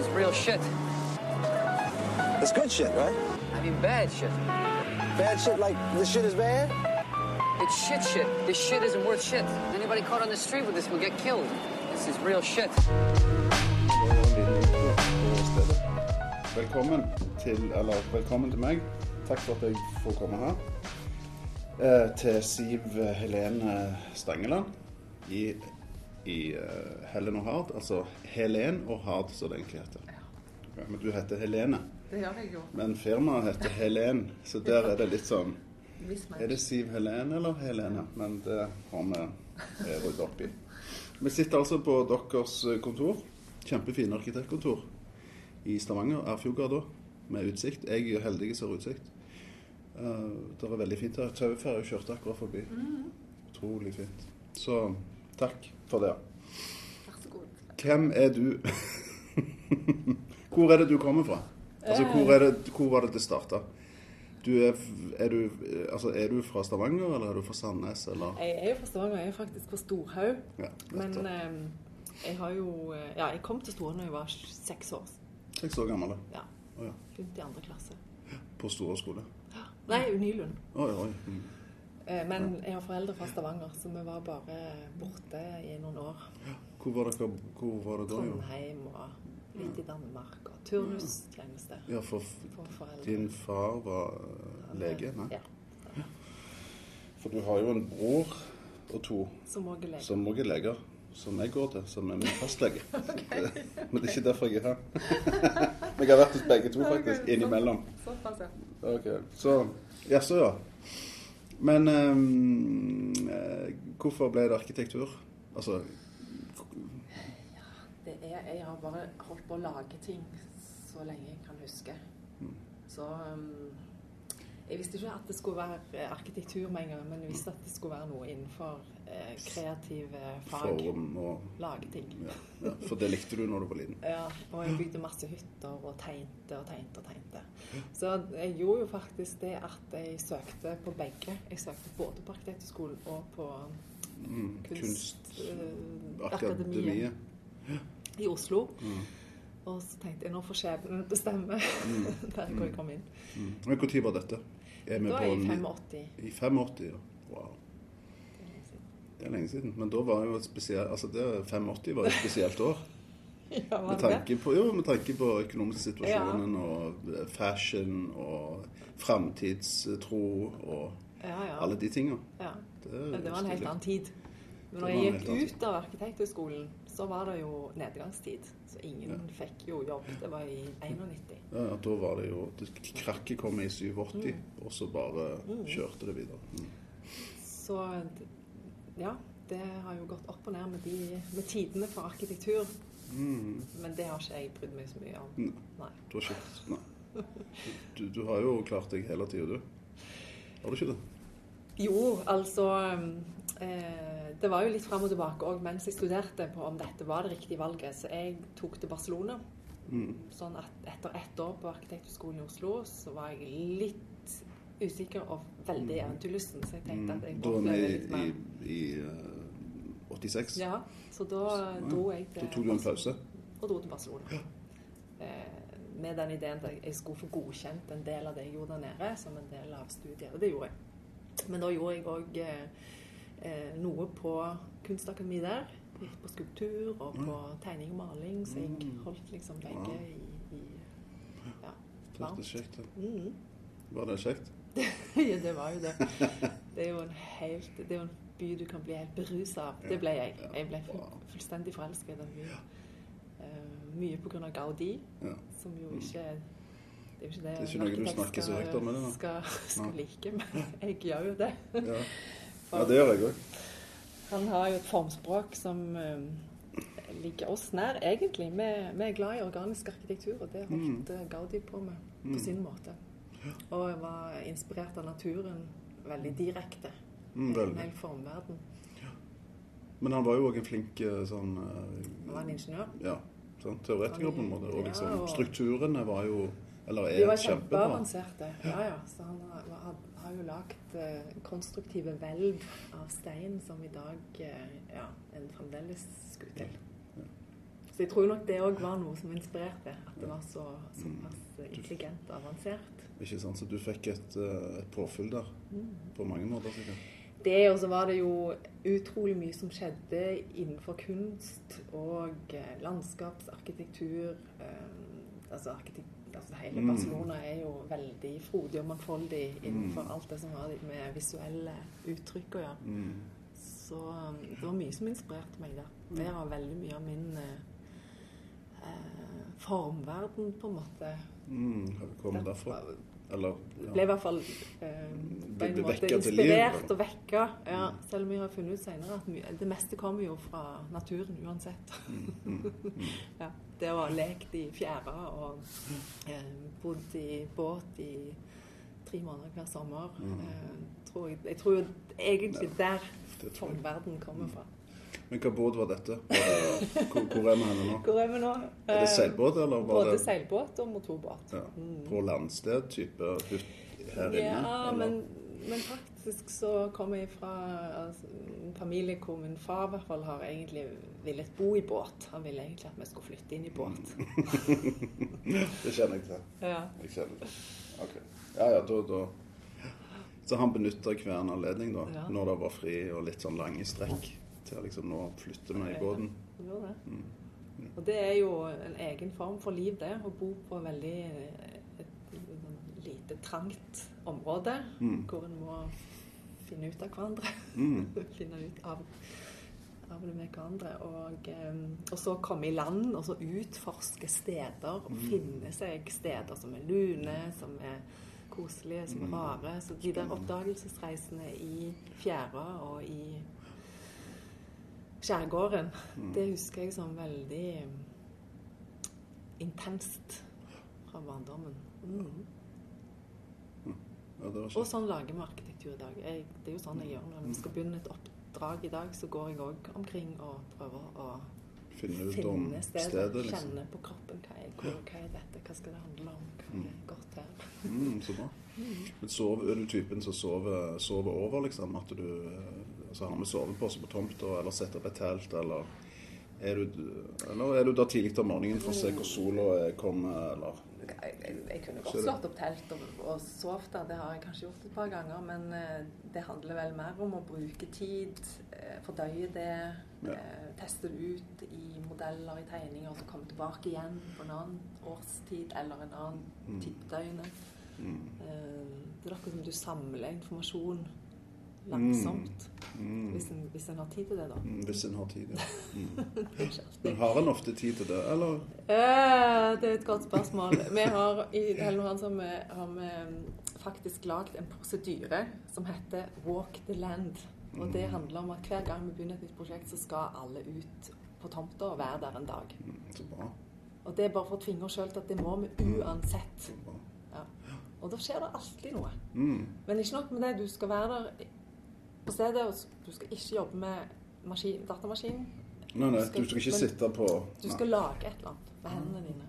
is real shit. It's good shit, right? I mean bad shit. Bad shit like this shit is bad? It's shit shit. This shit isn't worth shit. Anybody caught on the street with this will get killed. This is real shit. Velkommen til, eller velkommen til meg. Takk for at jeg får komme her. Eh, til Siv Helene Stangeland i, i uh, Helen og Hard. Altså Helen og Hard, som det egentlig heter. Ja, men du heter Helene. Det gjør jeg jo. Men firmaet heter Helen, så der er det litt sånn Er det Siv Helene eller Helene? Men det har vi ryddet opp i. Vi sitter altså på deres kontor. Kjempefine arkitektkontor i Stavanger, Erfjordgata, med utsikt. Jeg er heldig som har utsikt. Uh, det er veldig fint her. Tauferja kjørte akkurat forbi. Utrolig fint. Så takk for det. Vær så god. Hvem er du? hvor er det du kommer fra? Altså, hvor, det, hvor var det det starta? Du er, er, du, altså, er du fra Stavanger, eller er du fra Sandnes, eller? Jeg er jo fra Stavanger, jeg er faktisk fra Storhaug. Ja, Men eh, jeg har jo eh, Ja, jeg kom til Storhaug da jeg var seks år. Seks år gammel. Ja. oh, ja. I andre klasse. På Store skole. Nei, Nylund. Oi, oi. Mm. Eh, Men jeg har foreldre fra Stavanger, så vi var bare borte i noen år. Hvor var, dere, hvor var det da? Trondheim og litt i Danmark. Og turnustjeneste Ja, for for foreldre. din far var eh, lege? Nei? Ja. For du har jo en bror og to Som òg er lege. som også er leger, som jeg går til, som er min fastlege. okay. Men det er ikke derfor jeg er her. Men jeg har vært hos begge to, faktisk. Innimellom. Såpass, ja. Ok, Så Jaså, ja. Men eh, hvorfor ble det arkitektur? Altså Det er, jeg har bare holdt på å lage ting så lenge jeg kan huske. Så um, Jeg visste ikke at det skulle være arkitektur med en gang, men jeg visste at det skulle være noe innenfor kreative fag. form og Lage ting. ja, ja, For det likte du når du var liten? Ja, og jeg bygde masse hytter og tegnte og tegnte og tegnte. Så jeg gjorde jo faktisk det at jeg søkte på begge. Jeg søkte både på Arkitekthøgskolen og på Mm, Kunstakademiet Kunstakademiet. i Oslo. Mm. Og så tenkte jeg nå får skjebnen bestemme der hvor jeg kom inn. Mm. Men når var dette? Er vi Da er på jeg i 85. I 85, ja. Wow. Det er lenge siden. Men da var jo et spesielt Altså, det 85 var et spesielt år. Ja, Med tanke på, jo, med tanke på økonomisk situasjonen og fashion og framtidstro og Ja, ja. alle de tinga. ja. Det, det var en helt annen tid. Men når jeg gikk ut av Arkitekthøgskolen, så var det jo nedgangstid. Så ingen fikk jo jobb. Det var i 91. Ja, ja, da var det jo Krakket kom i 87, og så bare kjørte det videre. Mm. Så ja, det har jo gått opp og ned med, de, med tidene for arkitektur. Mm. Men det har ikke jeg brydd meg så mye om. Nei. Nei. Du har ikke Nei. Du, du har jo klart deg hele tida, du. Har du ikke det? Jo, altså eh, Det var jo litt fram og tilbake òg mens jeg studerte på om dette var det riktige valget. Så jeg tok til Barcelona. Mm. Sånn at etter ett år på Arkitekthøgskolen i Oslo så var jeg litt usikker og veldig eventyrlysten. Så jeg tenkte at jeg kunne vi oppleve litt i, mer. i, eh, 86. Ja, så da dro jeg til Da tok du en pause. og dro til Barcelona. Eh, med den ideen at jeg skulle få godkjent en del av det jeg gjorde der nede, som en del av studiet. Og det gjorde jeg. Men da gjorde jeg òg eh, eh, noe på Kunstakademiet der. På skulptur og på tegning og maling, så jeg holdt liksom begge i, i ja, varmt. Var det kjekt? ja, det var jo det. Det er jo en helt Det er jo en by du kan bli helt berusa av. Det ble jeg. Jeg ble fu- fullstendig forelska i den byen. Uh, mye av Gaudi, Ja. som jo ikke er det er jo ikke det, Det ikke noe du snakker så høyt om, er da? Skal, skal like, men jeg gjør jo det. Ja, ja det gjør jeg òg. Han har jo et formspråk som eh, ligger oss nær, egentlig. Vi, vi er glad i organisk arkitektur, og det holdt mm. Gaudi på med på sin måte. Og jeg var inspirert av naturen veldig direkte. Mm, en veldig. hel formverden. Men han var jo òg en flink eh, sånn eh, Han var en ingeniør. Ja, sånn teoretiker på en måte. Og Ja, liksom og- strukturene var jo Eller De er var kjempeavanserte. Ja, ja. Så han har, har, jo lagd eh, konstruktive hvelv av stein som i dag eh, ja, en fremdeles skulle til. Så Så jeg tror nok det òg var noe som inspirerte. At det var så, såpass intelligent og avansert. Ikke sant? Så du fikk et, eh, et påfyll der. På mange måter, sikkert. Det, og så var det jo utrolig mye som skjedde innenfor kunst og eh, landskapsarkitektur. Eh, altså, arkitekt, altså Hele Mm. Barcelona er jo veldig frodig og mangfoldig innenfor alt det som har med visuelle uttrykk å gjøre. Mm. Så det var mye som inspirerte meg der. Det var veldig mye av min eh, formverden, på en måte. Mm. Har kommet derfra? Eller ja. ble i hvert fall eh, på en måte inspirert liv, og vekka. Ja, selv om vi har funnet ut senere at det meste kommer jo fra naturen uansett. ja, det å ha lekt i fjæra og eh, bodd i båt i tre måneder hver sommer eh, tror jeg, jeg tror egentlig der formverden kommer fra. Men hva båt var dette? Hvor, hvor er vi henne nå? Hvor er vi nå? Er det seilbåt, eller var Både det seilbåt og motorbåt. ja, på landsted type hytt her inne? Ja, men, men faktisk så kommer jeg fra altså, en familie hvor min far i hvert fall har egentlig villet bo i båt. Han ville egentlig at vi skulle flytte inn i båt. Det kjenner jeg til. Ja. Jeg kjenner det. Ok. Ja, ja, da, da. Så han benytta hver en anledning da, Ja. når det var fri og litt sånn lange strekk, til liksom nå flytter meg i båten. Mm. Og det er jo en egen form for liv, det. Å bo på veldig et, et lite, trangt område Mm. hvor en må finne ut av hverandre. Mm. finne ut av, av det med hverandre. Og, eh, og så komme i land og så utforske steder og finne seg steder som er lune, som er koselige, som er rare. Så de der oppdagelsesreisene i fjæra og i skjærgården, det husker jeg som veldig eh, intenst fra barndommen. Mm. Ja, Og sånn lager vi arkitektur i dag. Jeg, det er jo sånn jeg gjør når vi skal begynne et oppdrag i dag, så går jeg òg omkring og prøver å Finne ut om finne stedet. stedet, liksom. Kjenne på kroppen hva er, hvor, hva er dette, hva skal det handle om, hva er godt her. Mm, så bra. Men sover, er du typen som sover, sover over, liksom? At du altså, har vi sovepose på tomta, eller setter opp et telt, eller er du, eller er du da tidlig om morgenen for å se hvor sola kommer, eller Jeg, jeg, jeg kunne godt slått opp telt og, og sovet der, det har jeg kanskje gjort et par ganger, men eh, det handler vel mer om å bruke tid, eh, fordøye det, Ja. eh, teste det ut i modeller, i tegninger, og så komme tilbake igjen på en annen årstid eller en annen Mm. døgnet. mm, det er akkurat som du samler informasjon langsomt, mm, hvis, en, hvis en har tid til det, da. mm, Hvis en har tid, ja. Mm. Men har en ofte tid til det, eller? Eh, det er et godt spørsmål. Vi har i Helleland så har vi, mm, faktisk lagd en prosedyre som heter Walk the Land. Og det handler om at hver gang vi begynner et nytt prosjekt, så skal alle ut på tomta og være der en dag. Mm, Så bra. Og det er bare for å tvinge oss sjøl til at det må vi uansett. Ja. Og da skjer det alltid noe. Mm, Men ikke nok med det. Du skal være der på stedet, og du skal ikke jobbe med maskin, datamaskin. Nei, nei, Du skal- du skal ikke men- sitte på Du skal lage et eller annet med hendene dine.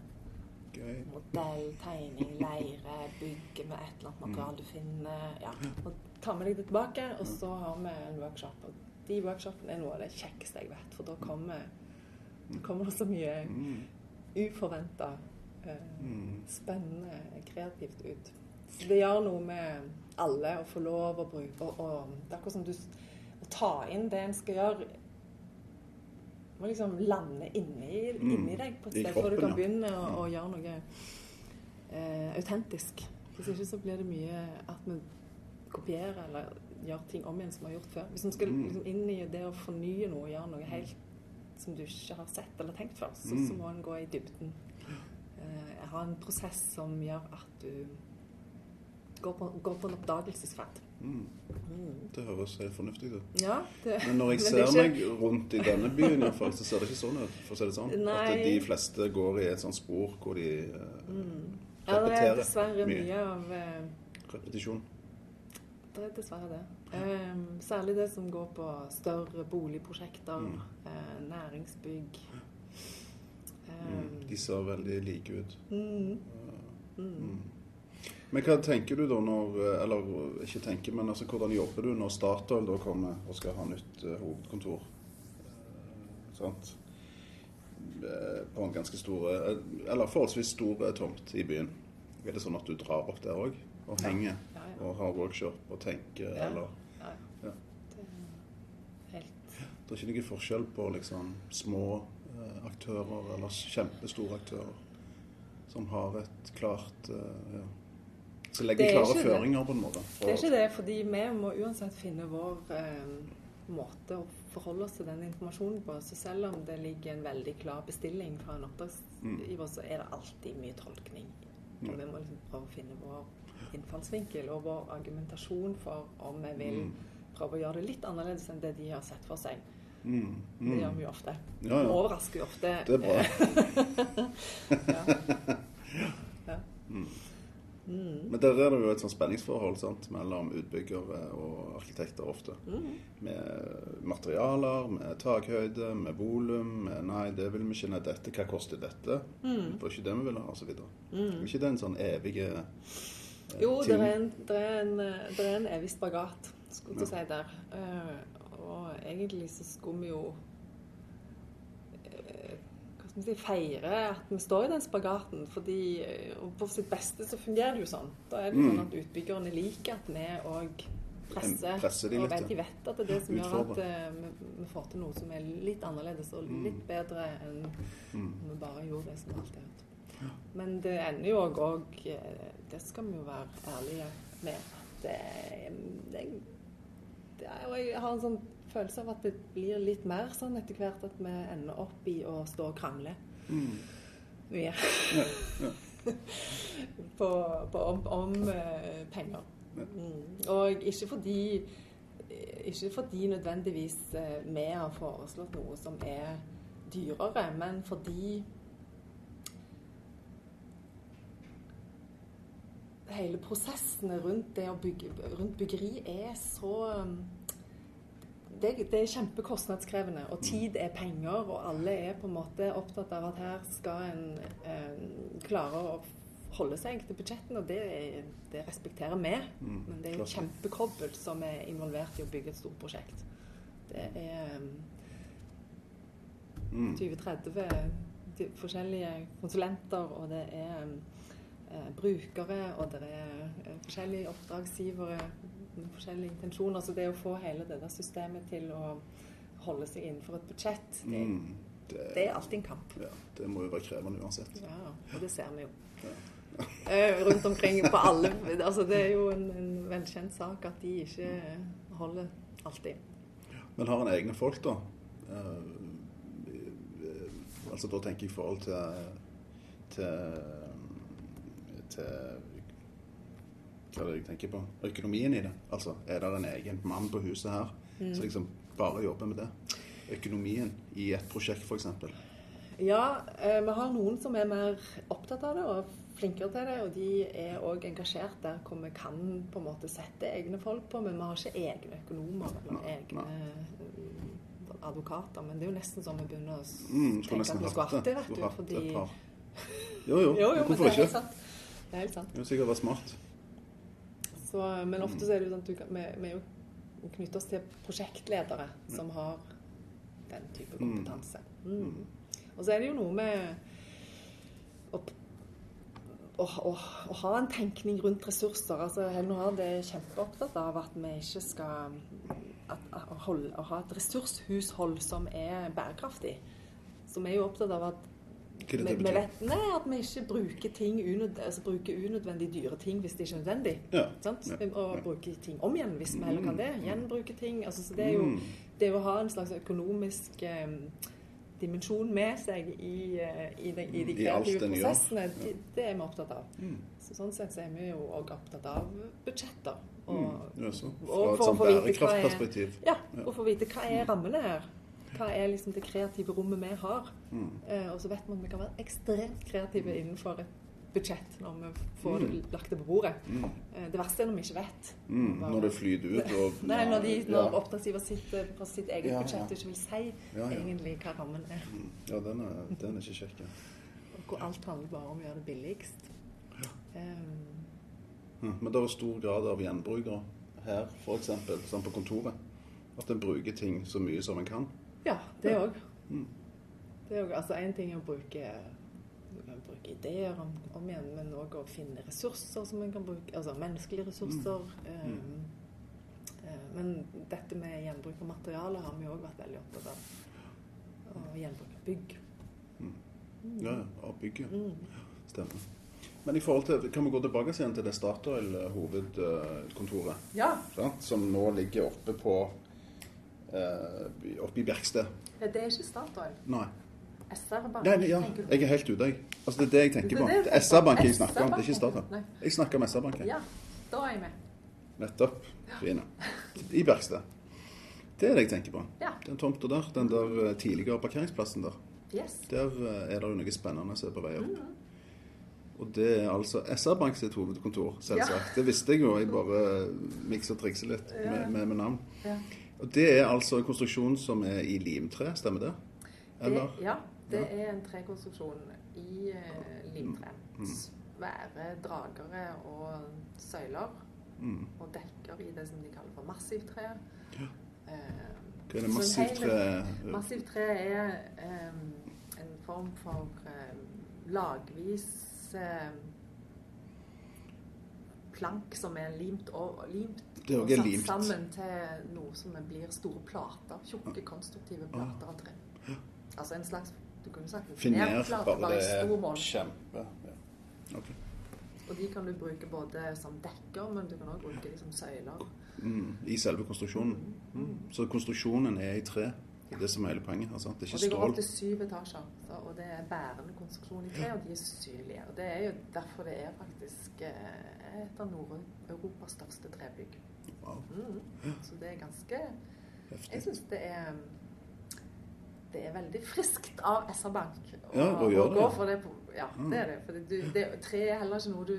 Gøy. modell, tegning, leire, bygge med et eller annet materiale du finner. Ja. Og ta med deg det tilbake, og så har vi en workshop. Og de workshopene er noe av det kjekkeste jeg vet, for da kommer, da kommer det så mye Mm, uforventa, eh, mm, spennende, kreativt ut. Så det gjør noe med alle å få lov å bruke og, og Det er akkurat som du Å ta inn det en skal gjøre må liksom lande inni, Mm. inni deg på et sted før du kan begynne å, å gjøre noe eh, autentisk. Hvis ikke så blir det mye at vi kopierer eller gjør ting om igjen som vi har gjort før. Hvis vi skal Mm. liksom inn i det å fornye noe, gjøre noe helt som du ikke har sett eller tenkt før, så, Mm. så må en gå i dybden. Eh, ha en prosess som gjør at du går på, går på en oppdagelsesferd. mm. Det høres helt fornuftig ut. Ja, det, Men når jeg ser er ikke- meg rundt i denne byen, fall, så ser det ikke sånn ut. For å si det sånn. At de fleste går i et sånt spor hvor de eh, Ja, det er dessverre mye. mye av eh, Repetisjon. Det er dessverre det. Um, særlig det som går på større boligprosjekter, Mm. eh, næringsbygg. Mm. De ser veldig like ut. mm, Mm. Men hva tenker du da når Eller ikke tenker, men altså, hvordan jobber du når Statoil da kommer og skal ha nytt uh, hovedkontor? Sant? eh, på en ganske stor eh, Eller forholdsvis stor tomt i byen. Er det sånn at du drar opp der òg og henger Ja, ja. og har workshop og tenker, Ja. eller Ja. Det er helt Det er ikke noe forskjell på liksom små aktører eller kjempestore aktører som har et klart ja. Som legger Det er klare det. føringer, på en måte. Det er ikke det, fordi vi må uansett finne vår eh, måte å forholde oss til den informasjonen på. Så selv om det ligger en veldig klar bestilling fra en oppdragsgiver, så er det alltid mye tolkning. Og vi må liksom prøve å finne vår innfallsvinkel og vår argumentasjon for om vi vil Mm. prøve å gjøre det litt annerledes enn det de har sett for seg. Mm, Det mm. gjør vi jo ofte. Ja, ja. Overrasker jo ofte. Det er bra. Ja. Mm. Men der er det jo et sånt spenningsforhold sant, mellom utbyggere og arkitekter ofte. Mm. Med materialer, med takhøyde, med volum, med 'nei, det vil vi ikke', dette, hva koster dette'? Mm. Det var ikke det vi ville ha, osv. Er ikke det en sånn evig eh, Jo, det er en, er en, er en evig spagat, skulle du ja. si der. Uh, og egentlig så skulle vi jo vi feirer at vi står i den spagaten. fordi eh, På sitt beste så fungerer det jo sånn. Da er det Mm. sånn at utbyggerne liker at vi òg presser. Presser de og vet, de vet at det er det som gjør at eh, vi, får til noe som er litt annerledes og Mm. litt bedre enn Mm. om vi bare gjorde det som alltid har gjort. Men det ender jo òg og eh, Det skal vi jo være ærlige med. at Det, det, det er, jeg har en sånn følelse av at det blir litt mer sånn etter hvert at vi ender opp i å stå og krangle Mm. mye. Ja, ja. på, på, om, om uh, penger. Ja. Mm. Og ikke fordi ikke fordi nødvendigvis eh, vi har foreslått noe som er dyrere, men fordi hele prosessene rundt bygge rundt byggeri er så det, det er kjempekostnadskrevende, og tid er penger, og alle er på en måte opptatt av at her skal en eh, klare å holde seg til budsjettene, og det, er, det respekterer vi. Mm, Men det er klart. kjempekobbel som er involvert i å bygge et stort prosjekt. Det er um, Mm. 20-30 forskjellige konsulenter, og det er eh, brukere, og det er eh, forskjellige oppdragsgivere med forskjellige intensjoner. Så det å få hele det der systemet til å holde seg innenfor et budsjett, det, Mm. Det, det er alltid en kamp. ja, det må jo være krevende uansett. Ja, og det ser vi jo. Ja. Eh, Rundt omkring på alle altså Det er jo en, en velkjent sak at de ikke holder alltid. Men har en egne folk, da? Eh, eh, altså Da tenker jeg i forhold til, til, til Hva er det jeg tenker på? Økonomien i det. Altså, Er det en egen mann på huset her Mm. som liksom bare jobber med det? Økonomien i et prosjekt, f.eks. Ja, eh, vi har noen som er mer opptatt av det og flinkere til det. Og de er òg engasjert der hvor vi kan på en måte sette egne folk på. Men vi har ikke egne økonomer eller Nei, egne eh, advokater. Men det er jo nesten sånn vi begynner å Mm, tenke at vi skulle hatt det. vet du, fordi... Jo, jo. Jo, jo, Hvorfor det er ikke? helt sant. Det er helt sant. Det er jo sikkert vært smart. Så, men ofte så er det jo sånn at kan, vi, vi er jo knytter oss til prosjektledere som har den type kompetanse. Mm. Og så er det jo noe med å, å, å, å ha en tenkning rundt ressurser. Altså, Helnor er kjempeopptatt av at vi ikke skal at, at, holde, å ha et ressurshushold som er bærekraftig. Så vi er jo opptatt av at Hva er det vi, det vi betyr? vet, at vi ikke bruker, ting unød, altså bruker unødvendig dyre ting hvis det ikke er nødvendig. Ja. Sant? Ja. Og bruker bruke ting om igjen hvis vi heller kan det. Gjenbruke ting. Altså, så det er jo Mm. det å ha en slags økonomisk eh, dimensjon med seg i, eh, i, de, i de kreative I prosessene, det, det er vi opptatt av. Mm. Så sånn sett så er vi jo òg opptatt av budsjetter. Og, Mm. Ja, så. og Fra et for å sånn er- bærekraftperspektiv. ja, Ja. og få vite hva er rammene her. Hva er liksom det kreative rommet vi har? Mm. Eh, og så vet man at vi kan være ekstremt kreative innenfor et budsjett når vi får Mm. lagt det på bordet. Mm. Eh, det verste er når vi ikke vet. Mm. Når det flyter ut og Nei, når, de, når ja. oppdragsgiver sitter på sitt eget Ja, budsjett og ikke vil si Ja, egentlig hva rammen er. Mm. Ja, den er, den er ikke kjekk. ja. Og hvor alt handler bare om å gjøre det billigst. Um. Men det er stor grad av gjenbrukere her, f.eks. Sånn på kontoret. At en bruker ting så mye som en kan. Ja, det Ja. òg. Mm. Altså En ting er å bruke, bruke ideer om, om igjen, men òg å finne ressurser som en kan bruke. Altså menneskelige ressurser. Mm. eh, eh, men dette med gjenbruk av materialer har vi òg vært veldig opptatt av. Og gjenbruk av bygg. Ja, av bygget. Mm. Stemmer. Men i forhold til, kan vi gå tilbake igjen til det Statoil-hovedkontoret? Ja. sant? Som nå ligger oppe på eh, oppe i Bjerksted. det er ikke Statoil. Nei. SR-Bank. Nei, ja, jeg er helt ute, jeg. Altså, det er det jeg tenker på. det er SR-Bank jeg snakker om, det er ikke. Statoil. Jeg snakker om SR-Banken. Ja, da er jeg med. Nettopp. Fine. I Bjerksted. Det er det jeg tenker på. Ja. Den tomta der, den der eh, tidligere parkeringsplassen der. Yes. Der eh, er det jo noe spennende som er på vei opp. Mm. Og det er altså SR-Bank sitt hovedkontor, selvsagt. Det visste jeg jo. Jeg bare mikser og trikser litt med, med, med navn. Ja. Og det er altså en konstruksjon som er i limtre, stemmer det? Eller? Det, ja, det er en trekonstruksjon i uh, limtre. Mm. Svære dragere og søyler. Mm. Og dekker i det som de kaller for massivtre. Ja. Hva er det massivtre? Massivtre massivt tre Massivt tre er eh, en form for eh, lagvis eh, plank som er limt og, limt Det er og satt limt. sammen til noe som blir store plater. Tjukke, konstruktive plater av tre. Altså en slags du kunne sagt en finerplate, bare bare det i stor er mål. kjempe ja. Okay. Og de kan du bruke både som dekker, men du kan også bruke de som søyler. Mm. I selve konstruksjonen. Mm. Så konstruksjonen er i tre. Det er det som er hele poenget. Altså. Det er Og det går opp til syv etasjer, så, og det er bærende konstruksjon i tre, og de er synlige. Og det er jo derfor det er faktisk eh, et av Nord-Europas største trebygg. Wow. Mm. Så det er ganske Jeg Heftig. syns det er det er veldig friskt av SR-Bank å, Ja, å gjøre gå det. Mm. for det. På, ja, det er det. For det, det, tre er heller ikke noe du,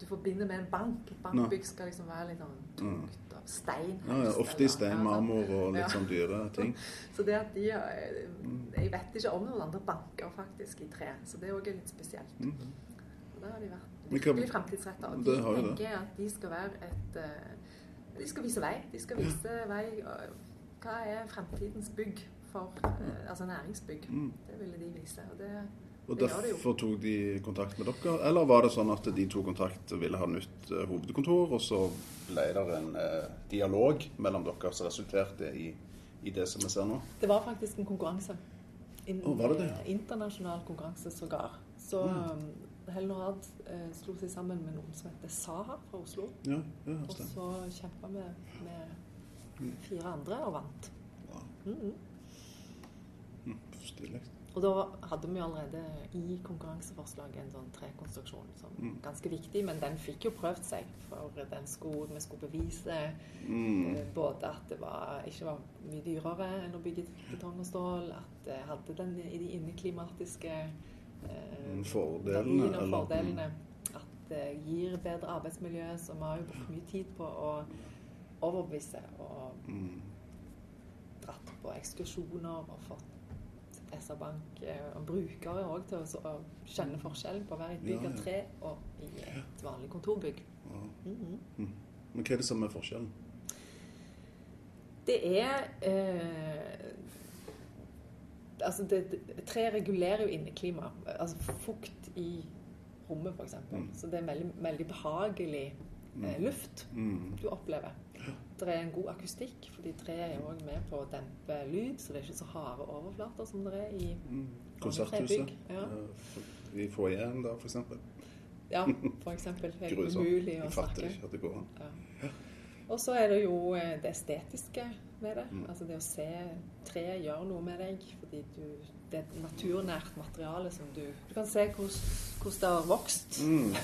du forbinder med en bank. Et bankbygg skal liksom være litt sånn tungt av stein. Ja, ja, ofte i stein, marmor og litt Ja. sånn dyre ting. Så det at de eh, Jeg vet ikke om noen andre banker faktisk i tre, så det er òg litt spesielt. Mm. Og Der har de vært virkelig fremtidsretta. Og de Det har jo det. tenker at de skal være et eh, De skal vise vei. De skal vise vei Hva er fremtidens bygg for eh, Altså næringsbygg. Mm. Det ville de vise. Og det, Og derfor tok de kontakt med dere? Eller var det sånn at de to kontakt ville ha nytt eh, hovedkontor, og så ble det en eh, dialog mellom dere som resulterte i, i det som vi ser nå? Det var faktisk en konkurranse. En var det det? eh, internasjonal konkurranse sågar. Så Mm. um, Helnorad eh, slo seg sammen med noen som heter Saha fra Oslo. Ja, ja Og så kjempa vi med fire andre og vant. Wow. Mhm. Mm, Stilig. Og da hadde vi allerede i konkurranseforslaget en sånn trekonstruksjon som Mm. ganske viktig, men den fikk jo prøvd seg. For den skulle, vi skulle bevise Mm. eh, både at det var, ikke var mye dyrere enn å bygge betong og stål, at det hadde den i de inneklimatiske eh, Mm, fordelene, og fordelene. At det gir bedre arbeidsmiljø, så vi har jo brukt mye tid på å overbevise og Mm. dratt på ekskursjoner og fått SR-Bank eh, og brukere òg til å kjenne forskjellen på å være i et bygg av tre og i et vanlig kontorbygg. Mm. Men hva er det som er forskjellen? Det er eh, Altså, det, det, tre regulerer jo inneklima. Altså fukt i rommet, f.eks. Mm. Så det er veldig, veldig behagelig eh, luft Mm. du opplever. Det er en god akustikk, fordi treet er òg med på å dempe lyd, så det er ikke så harde overflater som det er i Mm. Konserthuset. ja. I foajeen der, eksempel. Ja, eksempel. Helt Grusom. umulig å Jeg fatter snakke. ikke at det går an. Ja. Og så er det jo eh, det estetiske med det. Mm. Altså det å se tre gjør noe med deg. Fordi du, det er et naturnært materiale som du Du kan se hvordan, det har vokst. Mm.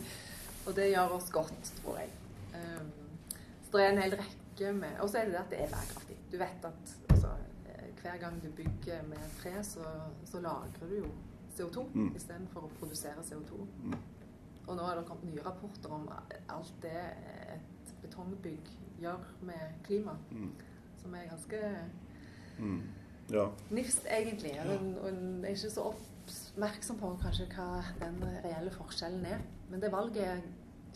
Og det gjør oss godt, tror jeg. Um, så det er en hel rekke med Og så er det det at det er bærekraftig. Du vet at altså, eh, hver gang du bygger med tre, så, så lagrer du jo CO2 Mm. istedenfor å produsere CO2. Mm. Og nå er det kommet nye rapporter om alt det et betongbygg gjør med klima, Mm. som er ganske Mm. Ja. nifst, egentlig. Og en- en er ikke så oppmerksom på kanskje hva den reelle forskjellen er. Men det valget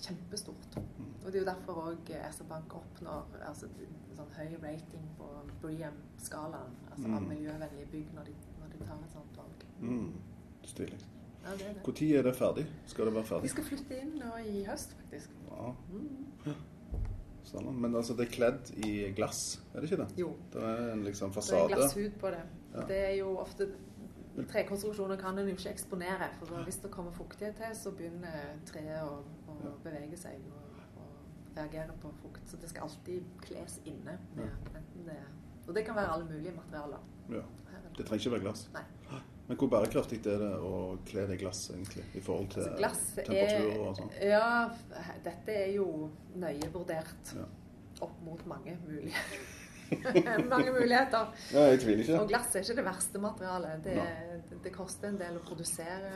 kjempestort. Og det er jo derfor òg SR-Bank oppnår altså, sånn høy rating på Bream-skalaen. altså av Mm. miljøvennlige bygg, når de, når de tar et sånt valg. Mm. Stilig. Ja, det er det. Når er det ferdig? Skal det være ferdig? Vi skal flytte inn nå i høst, faktisk. Ja. Sånn, men altså, det er kledd i glass, er det ikke det? Jo. Det er en liksom fasade. Det er glasshud på det. Ja. Det er jo ofte Trekonstruksjoner kan en jo ikke eksponere. For hvis det kommer fuktighet til, så begynner treet å, å bevege seg og, og reagere på fukt. Så det skal alltid kles inne. Med, det, og det kan være alle mulige materialer. Ja. Det trenger ikke være glass. Nei. Men hvor bærekraftig er det å kle det i glass, egentlig? I forhold til Altså, temperaturer og sånn? Ja, dette er jo nøye vurdert Ja. opp mot mange mulige mange muligheter. Ja, jeg tviler ikke. Og glass er ikke det verste materialet. Det, det, det koster en del å produsere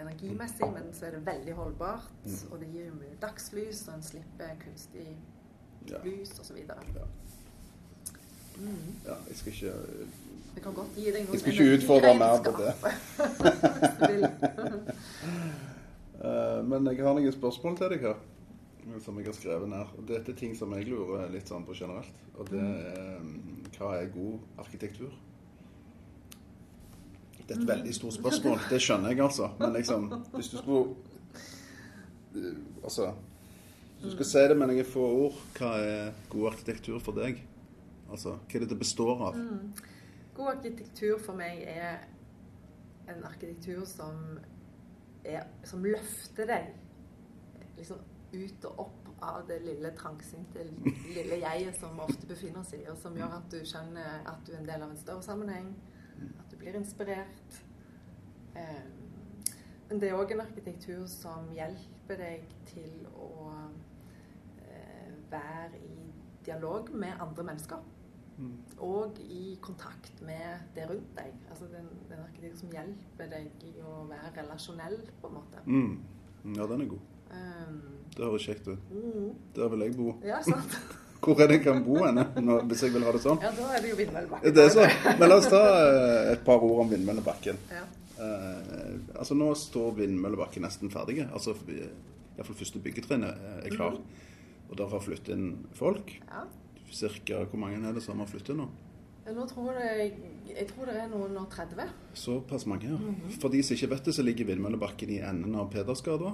energimessig, men så er det veldig holdbart. Mm. Og det gir mye dagslys, og en slipper kunstig Ja. lys osv. Ja. ja, jeg skal ikke Jeg kan godt gi deg noen Jeg skal ikke utfordre mer på det. Eh, Men jeg har noen spørsmål til deg her. Som jeg har skrevet ned. Og Dette er ting som jeg lurer litt sånn på generelt. Og det er mm, hva er god arkitektur? Det er et veldig stort spørsmål. Det skjønner jeg, altså. Men liksom, hvis du skulle eh, Altså Hvis du skal si det med noen få ord, hva er god arkitektur for deg? Altså, hva er det det består av? God arkitektur for meg er en arkitektur som, er, som løfter deg liksom ut og opp av det lille trangsynte lille jeget som ofte befinner seg, i, og som gjør at du skjønner at du er en del av en større sammenheng, at du blir inspirert. Eh, Men det er òg en arkitektur som hjelper deg til å eh, være i dialog med andre mennesker Mm. og i kontakt med det rundt deg. Altså den, den arkitektur som hjelper deg i å være relasjonell, på en måte. Mm. Ja, den er god. Um, Det høres kjekt ut. mm, Der vil jeg bo. ja, sant? Hvor er det jeg kan bo henne, hvis jeg vil ha det sånn? Ja, da er det jo Vindmøllebakken. Det er sånn. Men la oss ta eh, et par ord om Vindmøllebakken. Ja. Eh, altså Nå står Vindmøllebakken nesten ferdig. Altså Iallfall første byggetrinnet er klar. Og der har flyttet inn folk. ja. Cirka hvor mange er det som har flyttet nå? Nå tror jeg, jeg tror det er noen og 30. Såpass mange, ja. For de som ikke vet det, så ligger Vindmøllebakken i enden av Pedersgata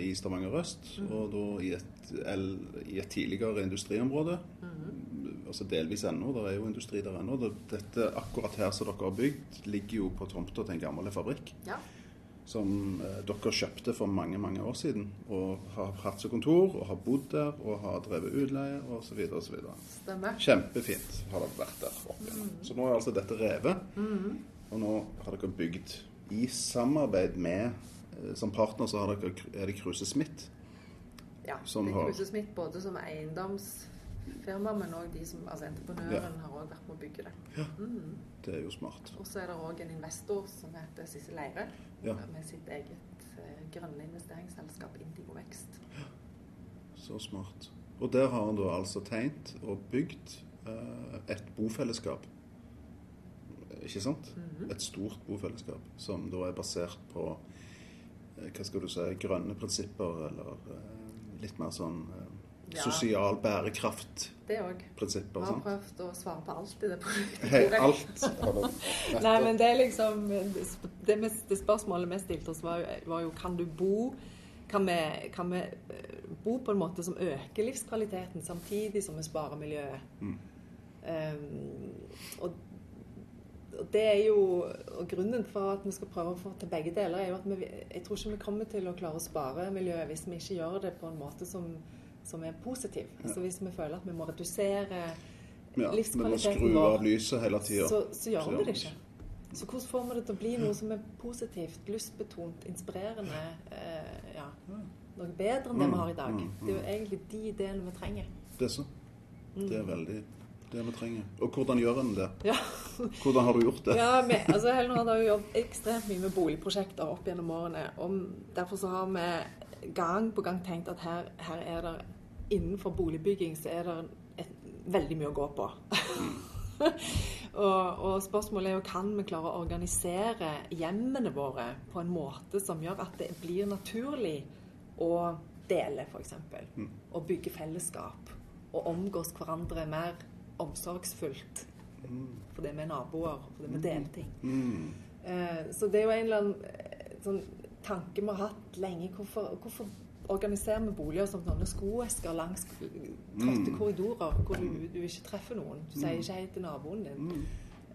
i Stavanger øst. Og da i et, el- i et tidligere industriområde. Altså delvis ennå, det er jo industri der ennå. Dette akkurat her som dere har bygd, ligger jo på tomta til en gammel fabrikk. Ja. Som eh, dere kjøpte for mange mange år siden. Og har hatt som kontor, og har bodd der, og har drevet utleie osv. osv. Kjempefint har det vært der oppe igjennom. Så nå er altså dette revet. Og nå har dere bygd i samarbeid med eh, Som partner så har dere, er det Kruse Smith. Ja. Som det er Kruse Smith både som eiendomsfirma, men òg de som Altså entreprenøren har også vært med å bygge det. Mm. Det er jo smart. Og så er det òg en investor som heter Sissel Leire, Ja. med sitt eget eh, grønne investeringsselskap Indigo Vekst. Ja. Så smart. Og der har han da altså tegnet og bygd eh, et bofellesskap. Ikke sant? Mhm. Et stort bofellesskap som da er basert på eh, hva skal du si, grønne prinsipper, eller eh, litt mer sånn eh, Ja. sosial bærekraft-prinsipper. Vi har prøvd å svare på alt i det programmet. Hei, alt Nei, men det er liksom Det, mest, det spørsmålet vi stilte oss, var, var jo kan du bo kan vi, kan vi eh, bo på en måte som øker livskvaliteten, samtidig som vi sparer miljøet? Mm. Um, og det er jo og Grunnen for at vi skal prøve å få til begge deler, er jo at vi, jeg tror ikke vi kommer til å klare å spare miljøet hvis vi ikke gjør det på en måte som, som er positiv. Altså Hvis vi føler at vi må redusere Ja, livskvaliteten vår, av lyset hele tiden. så, så gjør vi det ikke. Så hvordan får vi det til å bli noe som er positivt, lystbetont, inspirerende? Eh, ja. Noe bedre enn det vi har i dag. Mm, mm, Det er jo egentlig de ideene vi trenger. Det er så. Det er veldig det vi trenger. Og hvordan gjør en det? Ja, Hvordan har du gjort det? ja vi, altså Helnord har jo jobbet ekstremt mye med boligprosjekter opp gjennom årene. Og derfor så har vi gang på gang tenkt at her, her er det innenfor boligbygging så er det et, veldig mye å gå på. og, og spørsmålet er jo kan vi klare å organisere hjemmene våre på en måte som gjør at det blir naturlig å dele, f.eks. Og bygge fellesskap. Og omgås hverandre mer omsorgsfullt fordi vi er naboer, fordi vi deler ting. Mm. Eh, så det er jo en eller annen eh, sånn tanke vi har hatt lenge. Hvorfor, hvorfor organiserer vi boliger som sånne skoesker langs trøtte Mm. korridorer hvor du, du ikke treffer noen? Du sier ikke hei til naboen din. Mm.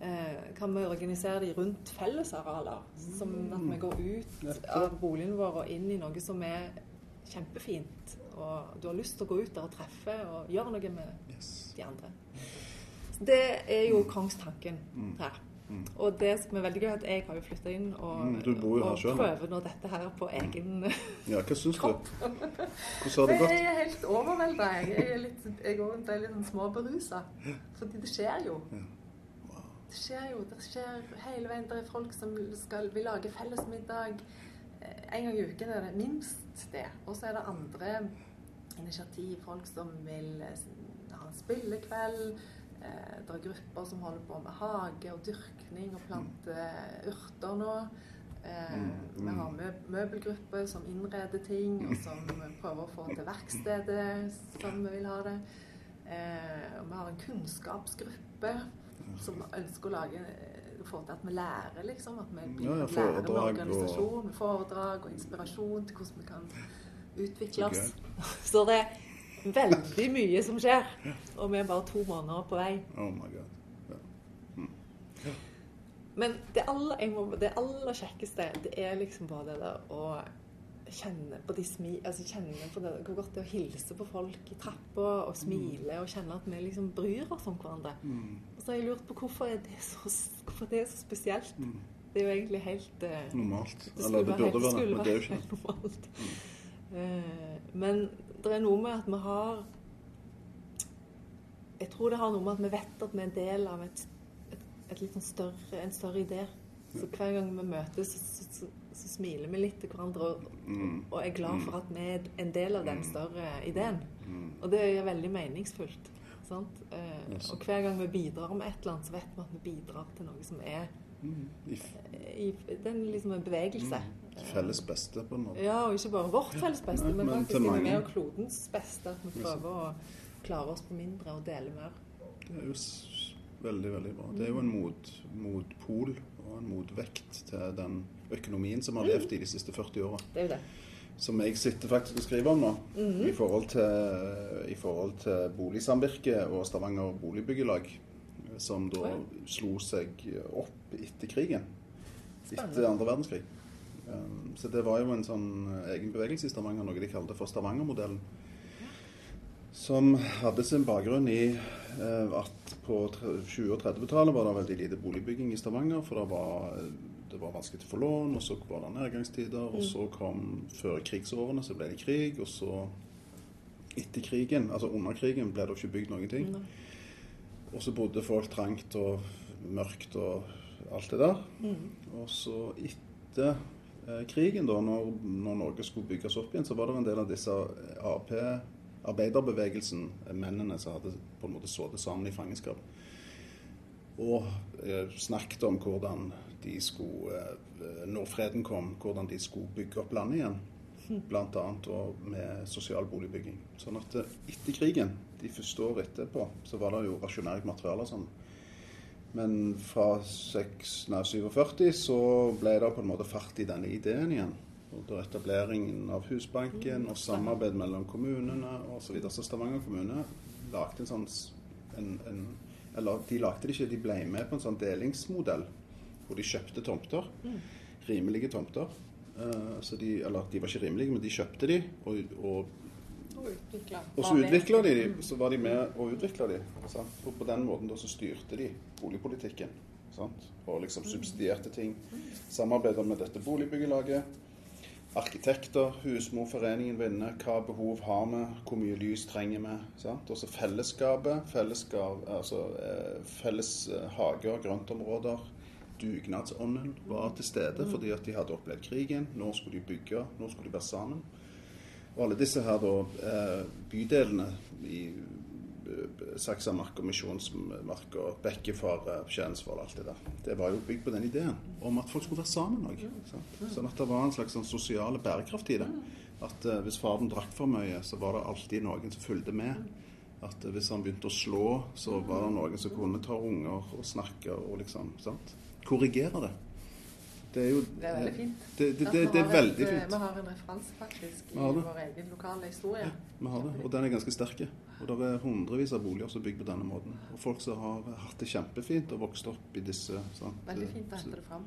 Eh, kan vi organisere de rundt fellesarealer? Som at vi går ut av boligen vår og inn i noe som er kjempefint. Og du har lyst til å gå ut der og treffe og gjøre noe med Yes. de andre. Det er jo kongstanken Mm. her. Mm. Og det som er veldig gøy, at jeg har jo flytta inn og, Mm, og prøver nå dette her på egen Ja, hva syns du? Hvordan har det gått? Jeg er helt overvelda. Jeg er litt, jeg også er litt sånn småberusa. Fordi det skjer jo. Ja. Det skjer jo. Det skjer hele veien. Det er folk som skal vil lage fellesmiddag. Eh, En gang i uken er det minst det. Og så er det andre initiativ. Folk som vil eh, spillekveld. Eh, Det er grupper som holder på med hage og dyrkning og plante urter nå. Eh, Mm, Vi mm. har mø møbelgrupper som innreder ting, og som prøver å få til verkstedet som vi vil ha det. Eh, og vi har en kunnskapsgruppe som ønsker å lage få til at vi lærer, liksom. At vi Ja, ja, lærer med og- organisasjon, med foredrag og inspirasjon til hvordan vi kan utvikle oss. Okay. Så det veldig mye som skjer. Og vi er bare to måneder på vei. Oh my god. Ja. Men det aller, jeg må, det aller kjekkeste, det er liksom bare det der å kjenne på de smi, altså kjenne på det, hvor godt det er å hilse på folk i trappa og smile og kjenne at vi liksom bryr oss om hverandre. Mm. Og så har jeg lurt på hvorfor er det så, hvorfor det er så spesielt. Mm. Det er jo egentlig helt eh, Normalt. Det Eller det burde være det, men det er jo ikke normalt. Eh, men det er noe med at vi har Jeg tror det har noe med at vi vet at vi er en del av et, et, et litt sånn større, en større idé. Så hver gang vi møtes, så, så, så smiler vi litt til hverandre og, Mm. og er glad for at vi er en del av den større ideen. Mm. Og det er veldig meningsfullt. Sant? Eh, og hver gang vi bidrar med et eller annet, så vet vi at vi bidrar til noe som er Mm. I Det er liksom en bevegelse. Mm. felles beste, på en måte. Ja, og ikke bare vårt felles beste, ja, men, men faktisk til til mange. og klodens beste. At vi prøver å klare oss på mindre og dele mer. Det er jo veldig, veldig bra. Det er jo en mot, motpol og en motvekt til den økonomien som har levd i de siste 40 åra. Det er jo det. Som jeg sitter faktisk og skriver om nå, i, forhold til, i forhold til Boligsamvirket og Stavanger Boligbyggelag, som da slo seg opp etter krigen. Spennende. Etter andre verdenskrig. Um, Så det var jo en sånn egen bevegelse i Stavanger, noe de kalte for Stavanger-modellen. Som hadde sin bakgrunn i eh, at på 20- og 30-tallet var det veldig lite boligbygging i Stavanger. For det var, det var vanskelig å få lån, og så var det nedgangstider. Og så kom før krigsårene, så ble det krig. Og så etter krigen, altså under krigen, ble det ikke bygd noen ting. Og så bodde folk trangt og mørkt og alt det der. Mm. Og så etter eh, krigen, da, når, når Norge skulle bygges opp igjen, så var det en del av disse Ap, arbeiderbevegelsen, eh, mennene som hadde på en måte sittet sammen i fangenskap. Og eh, snakket om hvordan de skulle, eh, når freden kom, hvordan de skulle bygge opp landet igjen. Annet med sosial boligbygging. Sånn at eh, etter krigen, de første år etterpå, så var det jo rasjonært materiale som. Men fra 6, nei, 47 så ble det på en måte fart i denne ideen igjen. Under etableringen av Husbanken og samarbeid mellom kommunene osv. Så, så Stavanger kommune lagde en sånn en, en, Eller de lagde det ikke, de ble med på en sånn delingsmodell hvor de kjøpte tomter. Rimelige tomter. Uh, så de, eller de var ikke rimelige, men de kjøpte de, og, og Og så utvikla de de, så var de med og utvikla de. Sant? Og på den måten da så styrte de boligpolitikken. Sant? Og liksom subsidierte ting. Samarbeida med dette boligbyggelaget. Arkitekter, Husmorforeningen var inne. Hva behov har vi? Hvor mye lys trenger vi? Sant? Også fellesskapet. Fellesskap, altså, eh, felles eh, hager, grøntområder. Dugnadsånden var til stede fordi at de hadde opplevd krigen. Nå skulle de bygge, nå skulle de være sammen. Og alle disse her da, eh, bydelene i eh, Saksamark og Misjonsmark og Bekkefaret, Skjensvoll, alt det der, det var jo bygd på den ideen om at folk skulle være sammen òg. Sånn at det var en slags sånn sosial bærekraft i det. At eh, hvis faren drakk for mye, så var det alltid noen som fulgte med. At hvis han begynte å slå, så var det noen som kunne ta unger og snakke og liksom sant? Korrigere det. Det er jo Det er veldig fint. Det, det, det, det er veldig et, eh, fint. Vi har en referanse faktisk i vår egen lokale historie. Vi har det, og den er ganske sterk. Og det er hundrevis av boliger som er bygd på denne måten. Og folk som har hatt det kjempefint og vokst opp i disse. Sant? Veldig fint å hente det fram.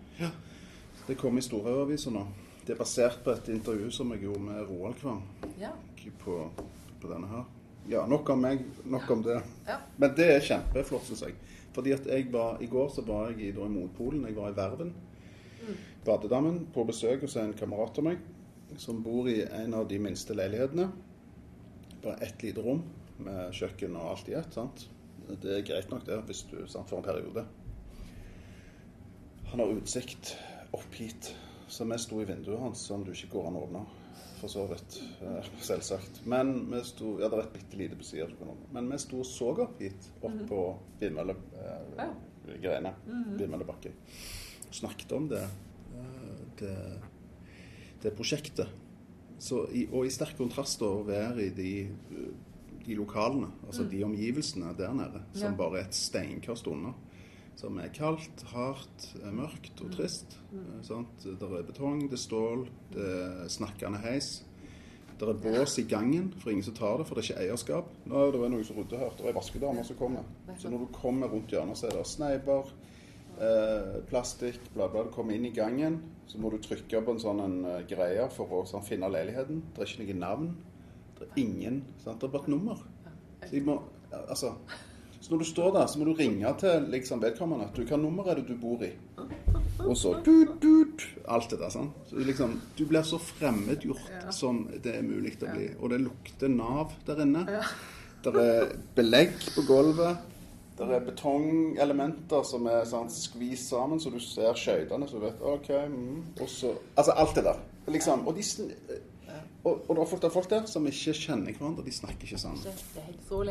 Det kom i Storhaugaviser nå. Det er basert på et intervju som jeg gjorde med Roald Kvam Ja. på, på denne her. Ja, nok om meg, nok om det. Ja. Men det er kjempeflott, syns jeg. Fordi at jeg var, I går så var jeg i, da, i Motpolen. Jeg var i Verven. Badedammen på besøk hos en kamerat av meg som bor i en av de minste leilighetene. Bare ett lite rom med kjøkken og alt i ett. sant? Det er greit nok det hvis du sant, for en periode. Han har utsikt opp hit, så vi sto i vinduet hans som du ikke går an å åpne. For så vidt. eh, Selvsagt. Men vi sto Ja, det er et bitte lite på sida. Men vi sto og så opp hit, opp på vindmøllegreiene. Vindmøllebakken. Snakket om det, eh, det, det prosjektet. Så og i sterk kontrast da å være i de, eh, de lokalene, altså de omgivelsene der nede, som Ja. bare er et steinkast unna. Som er kaldt, hardt, eh, mørkt og trist. Mm. Sant? Der er betong, det er stål, det er snakkende heis. Det er bås i gangen, for ingen som tar det, for det er ikke eierskap. Nå, det var noen som rundt her. Det er ei vaskedame som kommer. Så når du kommer rundt hjørnet, så er det sneiper, eh, plastikk, bla, bla. Du kommer inn i gangen, så må du trykke på en sånn en, uh, greie for å sånn, finne leiligheten. Det er ikke noe navn. Det er ingen sant? Det er bare et nummer. Så, må, altså, så når du står der, så må du ringe til liksom, vedkommende. Du, hva nummer er det du bor i? Og så dut, dut, Alt det der. sant? Så liksom, du blir så fremmedgjort som det er mulig å bli. Og det lukter Nav der inne. Det er belegg på gulvet. Det er betongelementer som er sånn, skvist sammen, så du ser skøytene, så du vet OK mm. Og så Altså alt det der. Liksom. Og, de, og, og det er folk, det er folk der som ikke kjenner hverandre. De snakker ikke sammen.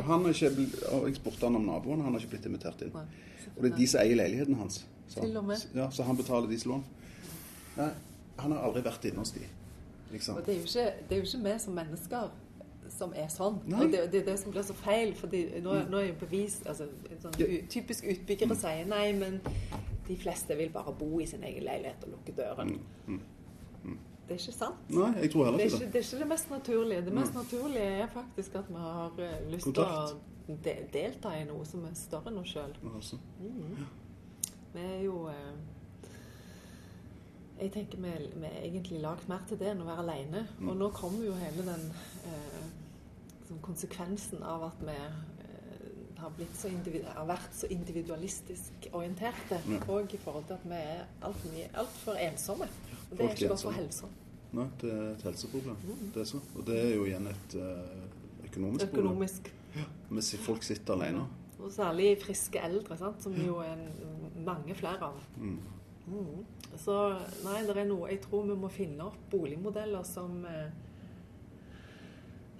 Han har ikke, og jeg spurte han om naboen, han har ikke blitt invitert inn. Og det er de som eier leiligheten hans. Så. Ja, så han betaler deres lån. Nei, han har aldri vært inne hos de. Liksom. Og det er jo ikke, det er jo ikke vi som mennesker som er sånn. Nei. Og det, det er det som blir så feil. fordi nå, nå er jo bevis altså, sånn, Typisk utbyggere sier nei, men de fleste vil bare bo i sin egen leilighet og lukke døren. Det er ikke sant. Nei, jeg tror heller Det er, ikke ikke, det. er ikke det mest naturlige. Det mest naturlige er faktisk at vi har eh, lyst til å de delta i noe som er større enn oss sjøl. Altså. Vi er jo eh, Jeg tenker vi, vi er egentlig lagd mer til det enn å være alene. Og nå kommer jo hele den eh, liksom konsekvensen av at vi eh, har, så har vært så individualistisk orienterte. Ja. Og i forhold til at vi er altfor alt ensomme. Og det er ikke godt for helsa. Nei, det er et helseproblem. Det er så. Og det er jo igjen et eh, økonomisk problem. Økonomisk. Hvis folk sitter alene. Og særlig friske eldre, sant? som jo er mange flere av. Mm. Så nei, det er noe Jeg tror vi må finne opp boligmodeller som eh,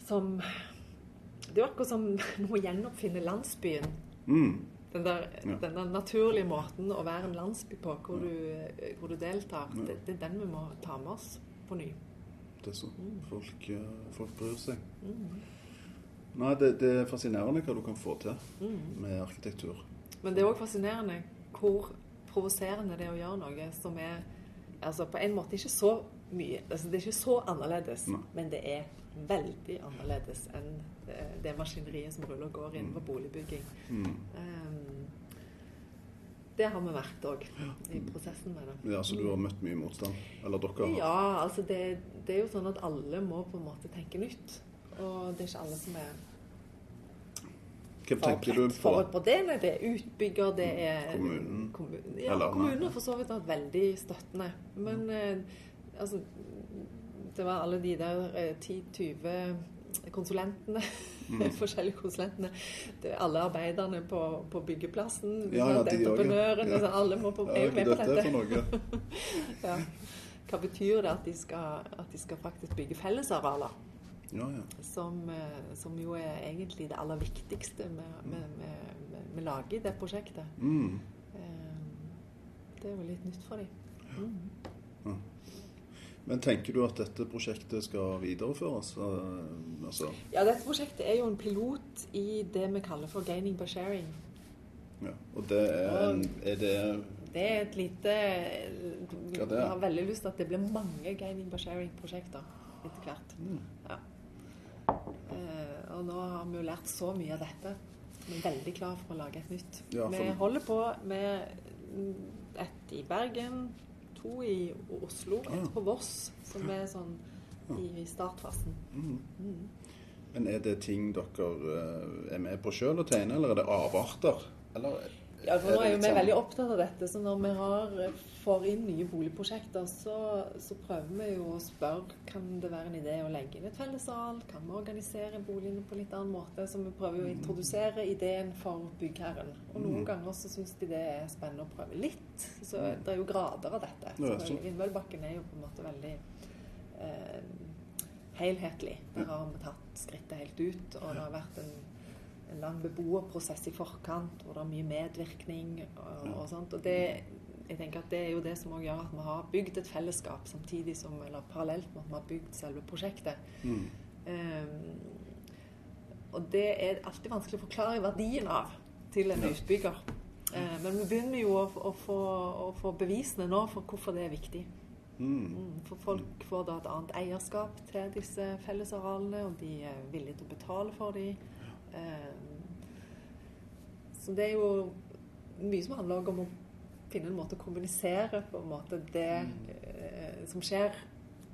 Som Det er jo akkurat som vi må gjenoppfinne landsbyen. Mm. Den der, Ja. den der naturlige måten å være en landsby på, hvor du, eh, hvor du deltar. Det, det er den vi må ta med oss på ny. Det er så. Folk, eh, folk bryr seg. Nei, det, det er fascinerende hva du kan få til med arkitektur. Men det er òg fascinerende hvor provoserende det er å gjøre noe som er altså på en måte ikke så mye altså Det er ikke så annerledes, Nei. men det er veldig annerledes enn eh, det maskineriet som ruller og går innenfor boligbygging. Mm. Um, det har vi vært òg i prosessen med det. Ja, Så du har møtt mye motstand? Eller dere har? Ja, altså det, det er jo sånn at alle må på en måte tenke nytt. Og det er ikke alle som er Hva tenker du på? på det. Nei, det er utbygger, det er Kommunen? kommun- ja, har for så vidt vært veldig støttende. Men eh, altså Det var alle de der eh, 10-20 konsulentene, Mm. forskjellige konsulentene. Det alle arbeiderne på, på byggeplassen. Ja, ja, de. Entreprenørene. Ja. Alle må på, er jo med på dette dette. Ja. Hva betyr det at de skal, at de skal faktisk bygge fellesarealer? Ja, ja. Som, eh, som jo er egentlig det aller viktigste vi vi lager i det prosjektet. Mm. Eh, Det er jo litt nytt for dem. Men tenker du at dette prosjektet skal videreføres? Eh, Altså, Ja, dette prosjektet er jo en pilot i det vi kaller for gaining by sharing. ja. Og det er, en, er det Det er et lite Jeg har veldig lyst til at det blir mange gaining by sharing-prosjekter etter hvert. Mm. Ja. Eh, og nå har vi jo lært så mye av dette. Vi er veldig klare for å lage et nytt. Ja, for- Vi holder på med et i Bergen, to i Oslo, et på Voss, som er sånn i startfasen. mm. Mm. Men er det ting dere eh, er med på sjøl å tegne, eller er det avarter? Eller Ja, for nå er jo vi sånn- veldig opptatt av dette, så når vi har, får inn nye boligprosjekter, så, så prøver vi jo å spørre kan det være en idé å legge inn et fellessal, kan vi organisere boligene på litt annen måte, så vi prøver jo å introdusere ideen for byggherren. Og noen Mm. ganger så syns de det er spennende å prøve litt, så det er jo grader av dette. Så Vindmøllebakken er jo på en måte veldig eh, helhetlig. Der har vi tatt skrittet helt ut, og det har vært en lang beboerprosess i forkant, hvor det er mye medvirkning og, og sånt. Og det, jeg tenker at det er jo det som gjør at vi har bygd et fellesskap samtidig som, eller parallelt med at vi har bygd selve prosjektet. Mm. Um, og det er alltid vanskelig å forklare verdien av til en utbygger. Uh, men vi begynner jo å, å, få, å få bevisene nå for hvorfor det er viktig. Mm. Mm, For folk får da et annet eierskap til disse fellesarealene, og de er villige til å betale for dem. Så det er jo mye som handler om å finne en måte å kommunisere på en måte det mm. som skjer,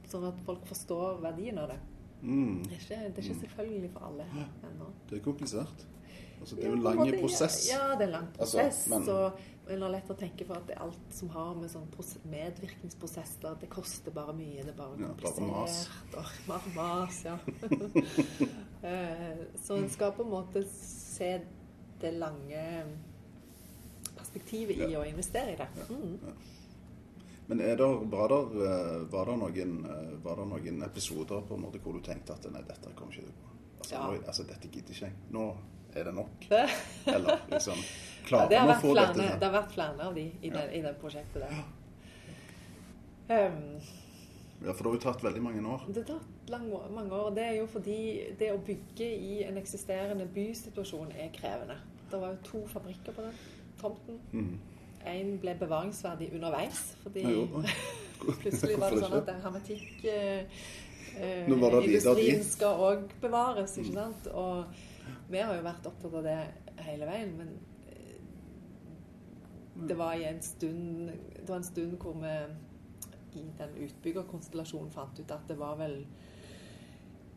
sånn at folk forstår verdien av det. Mm. Det er ikke, det er ikke selvfølgelig for alle ennå. Det er komplisert. Altså, det er jo en en lang prosess. Ja, ja, det er en lang Altså, prosess. og men det har lett å tenke for at det alt som har med sånn medvirkningsprosesser Det koster bare mye. Det er bare Ja, komplisert. og Bare mas, ja. Eh, Så en skal på en måte se det lange perspektivet i Ja. å investere i det. Mm. Men er der, var, der, eh, var, der noen, eh, var det noen episoder på en måte hvor du tenkte at nei, dette kommer ikke til å gå? Altså, Ja. altså, dette gidder ikke jeg. Nå er det nok. Eller liksom ja, Klarer det, har vi å få flere, dette det har vært flere av de i, Ja. det, i det prosjektet der. Um, Ja, for det har jo tatt veldig mange år. Det har tatt lang, mange år. Det er jo fordi det å bygge i en eksisterende bysituasjon er krevende. Det var jo to fabrikker på den tomten. Mm. Én ble bevaringsverdig underveis, fordi Nei, jo. plutselig var det sånn at hermetikk eh, eh, skal òg bevares, ikke sant. Og vi har jo vært opptatt av det hele veien, men det var i en stund Det var en stund hvor vi i den utbyggerkonstellasjonen fant ut at det var vel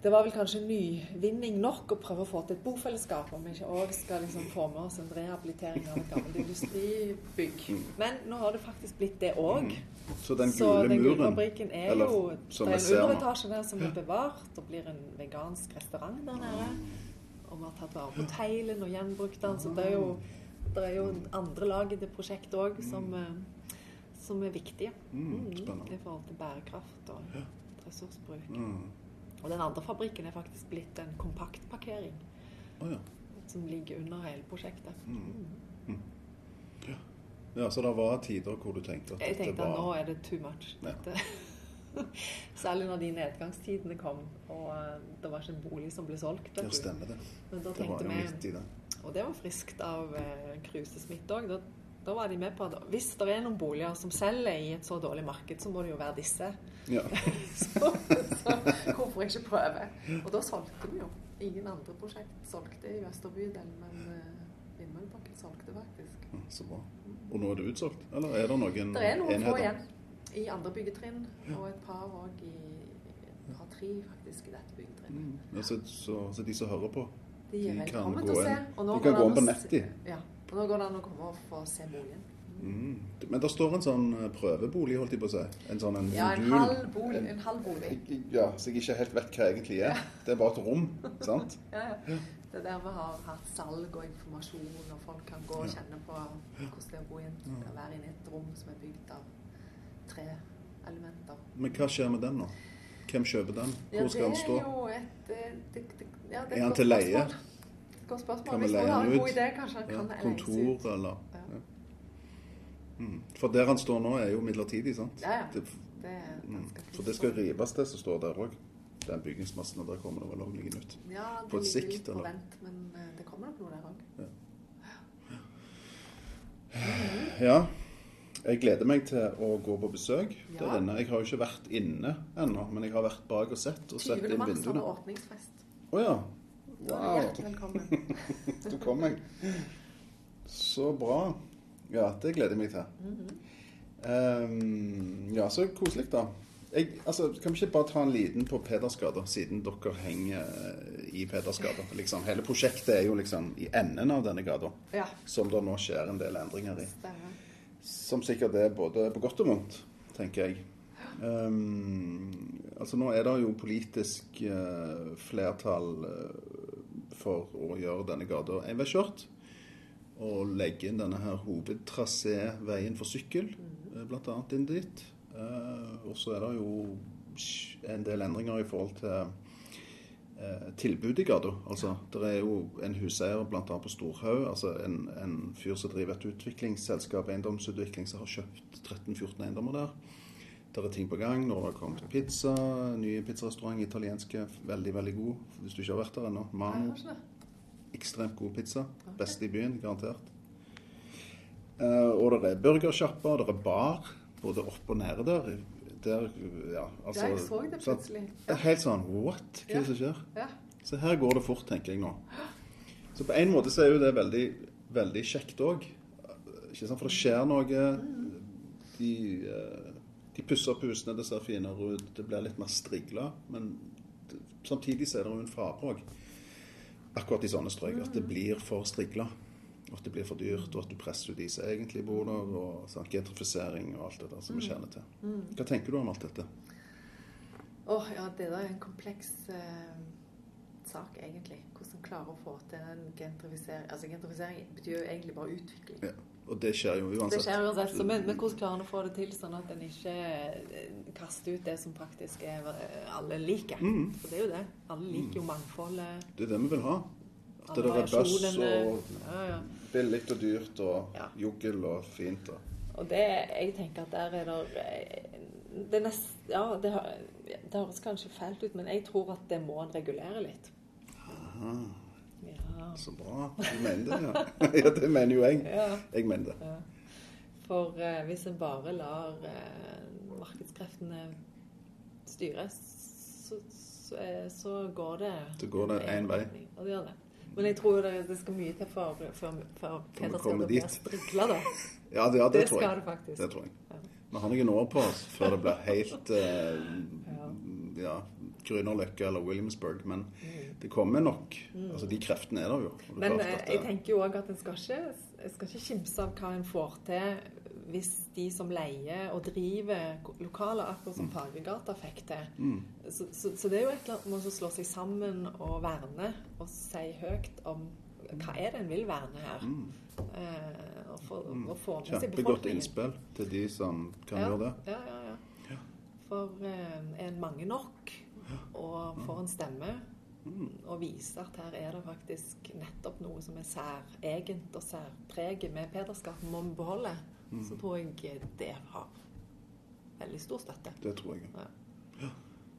det var vel kanskje nyvinning nok å prøve å få til et bofellesskap, om vi ikke òg skal liksom få med oss en rehabilitering av et gammelt industribygg. Men nå har det faktisk blitt det òg. Så den Så den gule muren er eller jo som Det er en underetasje der som er bevart. Det blir en vegansk restaurant der nede. Og vi har tatt vare på teilen og gjenbrukt den. Så det er jo, det er jo andre lag i det prosjektet òg som, eh, som er viktige. Mm. I forhold til bærekraft og ressursbruk. Mm. Og den andre fabrikken er faktisk blitt en kompaktparkering oh, ja. som ligger under hele prosjektet. Mm. ja. Så det var tider hvor du tenkte at Jeg tenkte at nå er det too much. Ja. Dette. Særlig når de nedgangstidene kom, og eh, det var ikke en bolig som ble solgt. Ja, stemmer det. Men da Det tenkte vi. Og det var friskt av eh, krusesmitte òg, da, da var de med på at hvis det er noen boliger som selger i et så dårlig marked, så må det jo være disse. Ja. Så, så hvorfor ikke prøve? Og da solgte vi jo. Ingen andre prosjekt solgte i Østerbydelen, men eh, Vindmøllebakken solgte faktisk. Ja, Så bra. Og nå er det utsolgt? Eller er det noen enheter? Det er noen få igjen i andre byggetrinn, og et par òg i par tre faktisk i dette byggetrinnet. Mm. Ja, så, så, så de som hører på, De er kan velkommen gå til å se. inn- og de kan gå inn på nettet. Ja. Og nå går det an å komme og få se boligen. mm. Men det står en sånn eh, prøvebolig, holdt jeg på å si. En sånn en Ja, en halv bolig. En halv bolig. Ja, så jeg ikke helt vet hva egentlig er. Det er bare et rom, sant? Ja, ja. Det er der vi har hatt salg og informasjon, og folk kan gå og kjenne på hvordan det er å bo i en, å være inne i et rom som er bygd av tre elementer. Men hva skjer med den nå? Hvem kjøper den? Ja, Hvor skal den stå? Jo et eh, det, det, ja, det Er han til leie? Godt spørsmål. Kan vi leie han ut? idé, kanskje Ja, kan kontor eller Ja. ja. mm. For der han står nå, er jo midlertidig, sant? Ja, ja. Det, Det er ganske. For det skal rives, det som står der òg. Den bygningsmassen. Og der kommer det vel òg noe nytt. Ja, det på et ligger sikt, litt på eller? vent, men eh, det kommer nok noe der òg. Ja. Jeg gleder meg til å gå på besøk. ja. der inne. Jeg har jo ikke vært inne ennå, men jeg har vært bak og sett. Og sett 20. inn mars har vi åpningsfest. Å ja. Er du Wow. hjertelig velkommen. Du kom jeg. Så bra. Ja, det gleder jeg meg til. Ehm, ja, så koselig, da. Jeg, altså, kan vi ikke bare ta en liten på Pedersgata, siden dere henger eh, i Pedersgata? Liksom, hele prosjektet er jo liksom i enden av denne gata, Ja, som det nå skjer en del endringer i. stemmer. Som sikkert er både på godt og vondt, tenker jeg. Ehm, altså Nå er det jo politisk uh, flertall uh, for å gjøre denne gata enveiskjørt. Og legge inn denne her hovedtraséveien for sykkel, eh, blant annet inn dit. Uh, og så er det jo en del endringer i forhold til tilbudet tilbud i gata. Altså, det er jo en huseier bl.a. på Storhaug, altså en, en fyr som driver et utviklingsselskap, eiendomsutvikling, som har kjøpt 13-14 eiendommer der. Der er ting på gang. når har det kommet pizza, ny pizzarestaurant, italienske, veldig, veldig god. Hvis du ikke har vært der ennå. Mano. Ekstremt god pizza. Beste i byen, garantert. Eh, og det er burgersjapper, det er bar, både opp og nede der. Der, ja, altså, jeg så det plutselig. Ja. helt sånn What? Hva er det som skjer? Ja. Så her går det fort, tenker jeg nå. Så på en måte så er jo det veldig, veldig kjekt òg. For det skjer noe. De, eh, de pusser opp husene, det ser finere ut. Det blir litt mer strigla. Men samtidig så er det jo en fare òg, akkurat i sånne strøk, at det blir for strigla. At det blir for dyrt, og at du presser ut de som egentlig bor der. og sånn, Gentrifisering og alt det der som vi kjenner til. Hva tenker du om alt dette? Åh, ja, det er en kompleks eh, sak, egentlig. Hvordan klare å få til en gentrifisering. Altså, gentrifisering betyr jo egentlig bare utvikling. Ja. Og det skjer jo Det uansett. skjer uansett, så, men, men hvordan klarer en å få det til sånn at en ikke eh, kaster ut det som faktisk er eh, alle liker? Mm. For det er jo det. Alle liker jo mangfoldet. Det er det vi vil ha. At det er bøss og ja, ja. billig og dyrt og Ja. juggel og fint. Og. Og det, jeg tenker at der er det eh, det, nest, ja, det, det høres kanskje fælt ut, men jeg tror at det må en regulere litt. Aha, Ja. så bra. Du mener det, ja. ja, det mener jo jeg. ja. Jeg mener det. Ja. For eh, hvis en bare lar eh, markedskreftene styre, så, så, eh, så går det Så går det én vei. Og det gjør det. Men jeg tror det, det skal mye til for, for, for Peder skal bli dit. da. Ja, det, ja, det, Det tror jeg. det faktisk. Det tror jeg. Ja. Vi har noen år på oss før det blir helt eh, Ja. Grünerløkka eller Williamsburg. Men det kommer nok. Altså, De kreftene er der jo. Men klart eh, jeg tenker jo òg at en skal ikke, skal ikke kimse av hva en får til hvis de som leier og driver lokaler, akkurat som Fargegata fikk til. Mm. Så, så, så det er jo et eller annet med å slå seg sammen og verne, og si høyt om hva er det en vil verne her. Eh, og, få, og få med seg befolkningen. Kjempegodt innspill til de som kan ja, gjøre det. Ja, ja, ja. For eh, er en mange nok og får en stemme Mm. Og vise at her er det faktisk nettopp noe som er særegent og særpreget med Pederskap, må vi beholde, Mm. så tror jeg det har veldig stor støtte. Det tror jeg.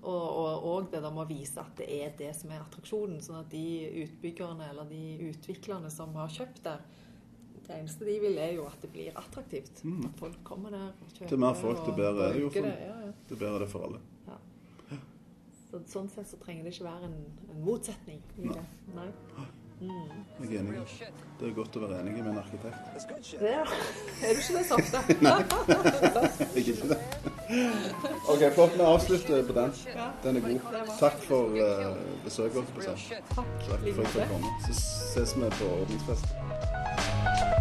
Og, og, og det der med å vise at det er det som er attraksjonen, sånn at de utbyggerne eller de utviklerne som har kjøpt der, det eneste de vil er jo at det blir attraktivt. At folk kommer der og kjøper. Til mer folk, og det bedre er det jo for- det. Ja, ja. Det er det for alle. Så, sånn sett så trenger det ikke være en, en motsetning i det. Nei. Jeg er enig. Det er godt å være enig med en arkitekt. Ja. Er du ikke det så ofte? Jeg er ikke det. OK, flott. Vi avslutter på den. Den er god. Takk for uh, besøket. vårt. Takk. Takk for at jeg fikk komme. Så ses vi på åpningsfest.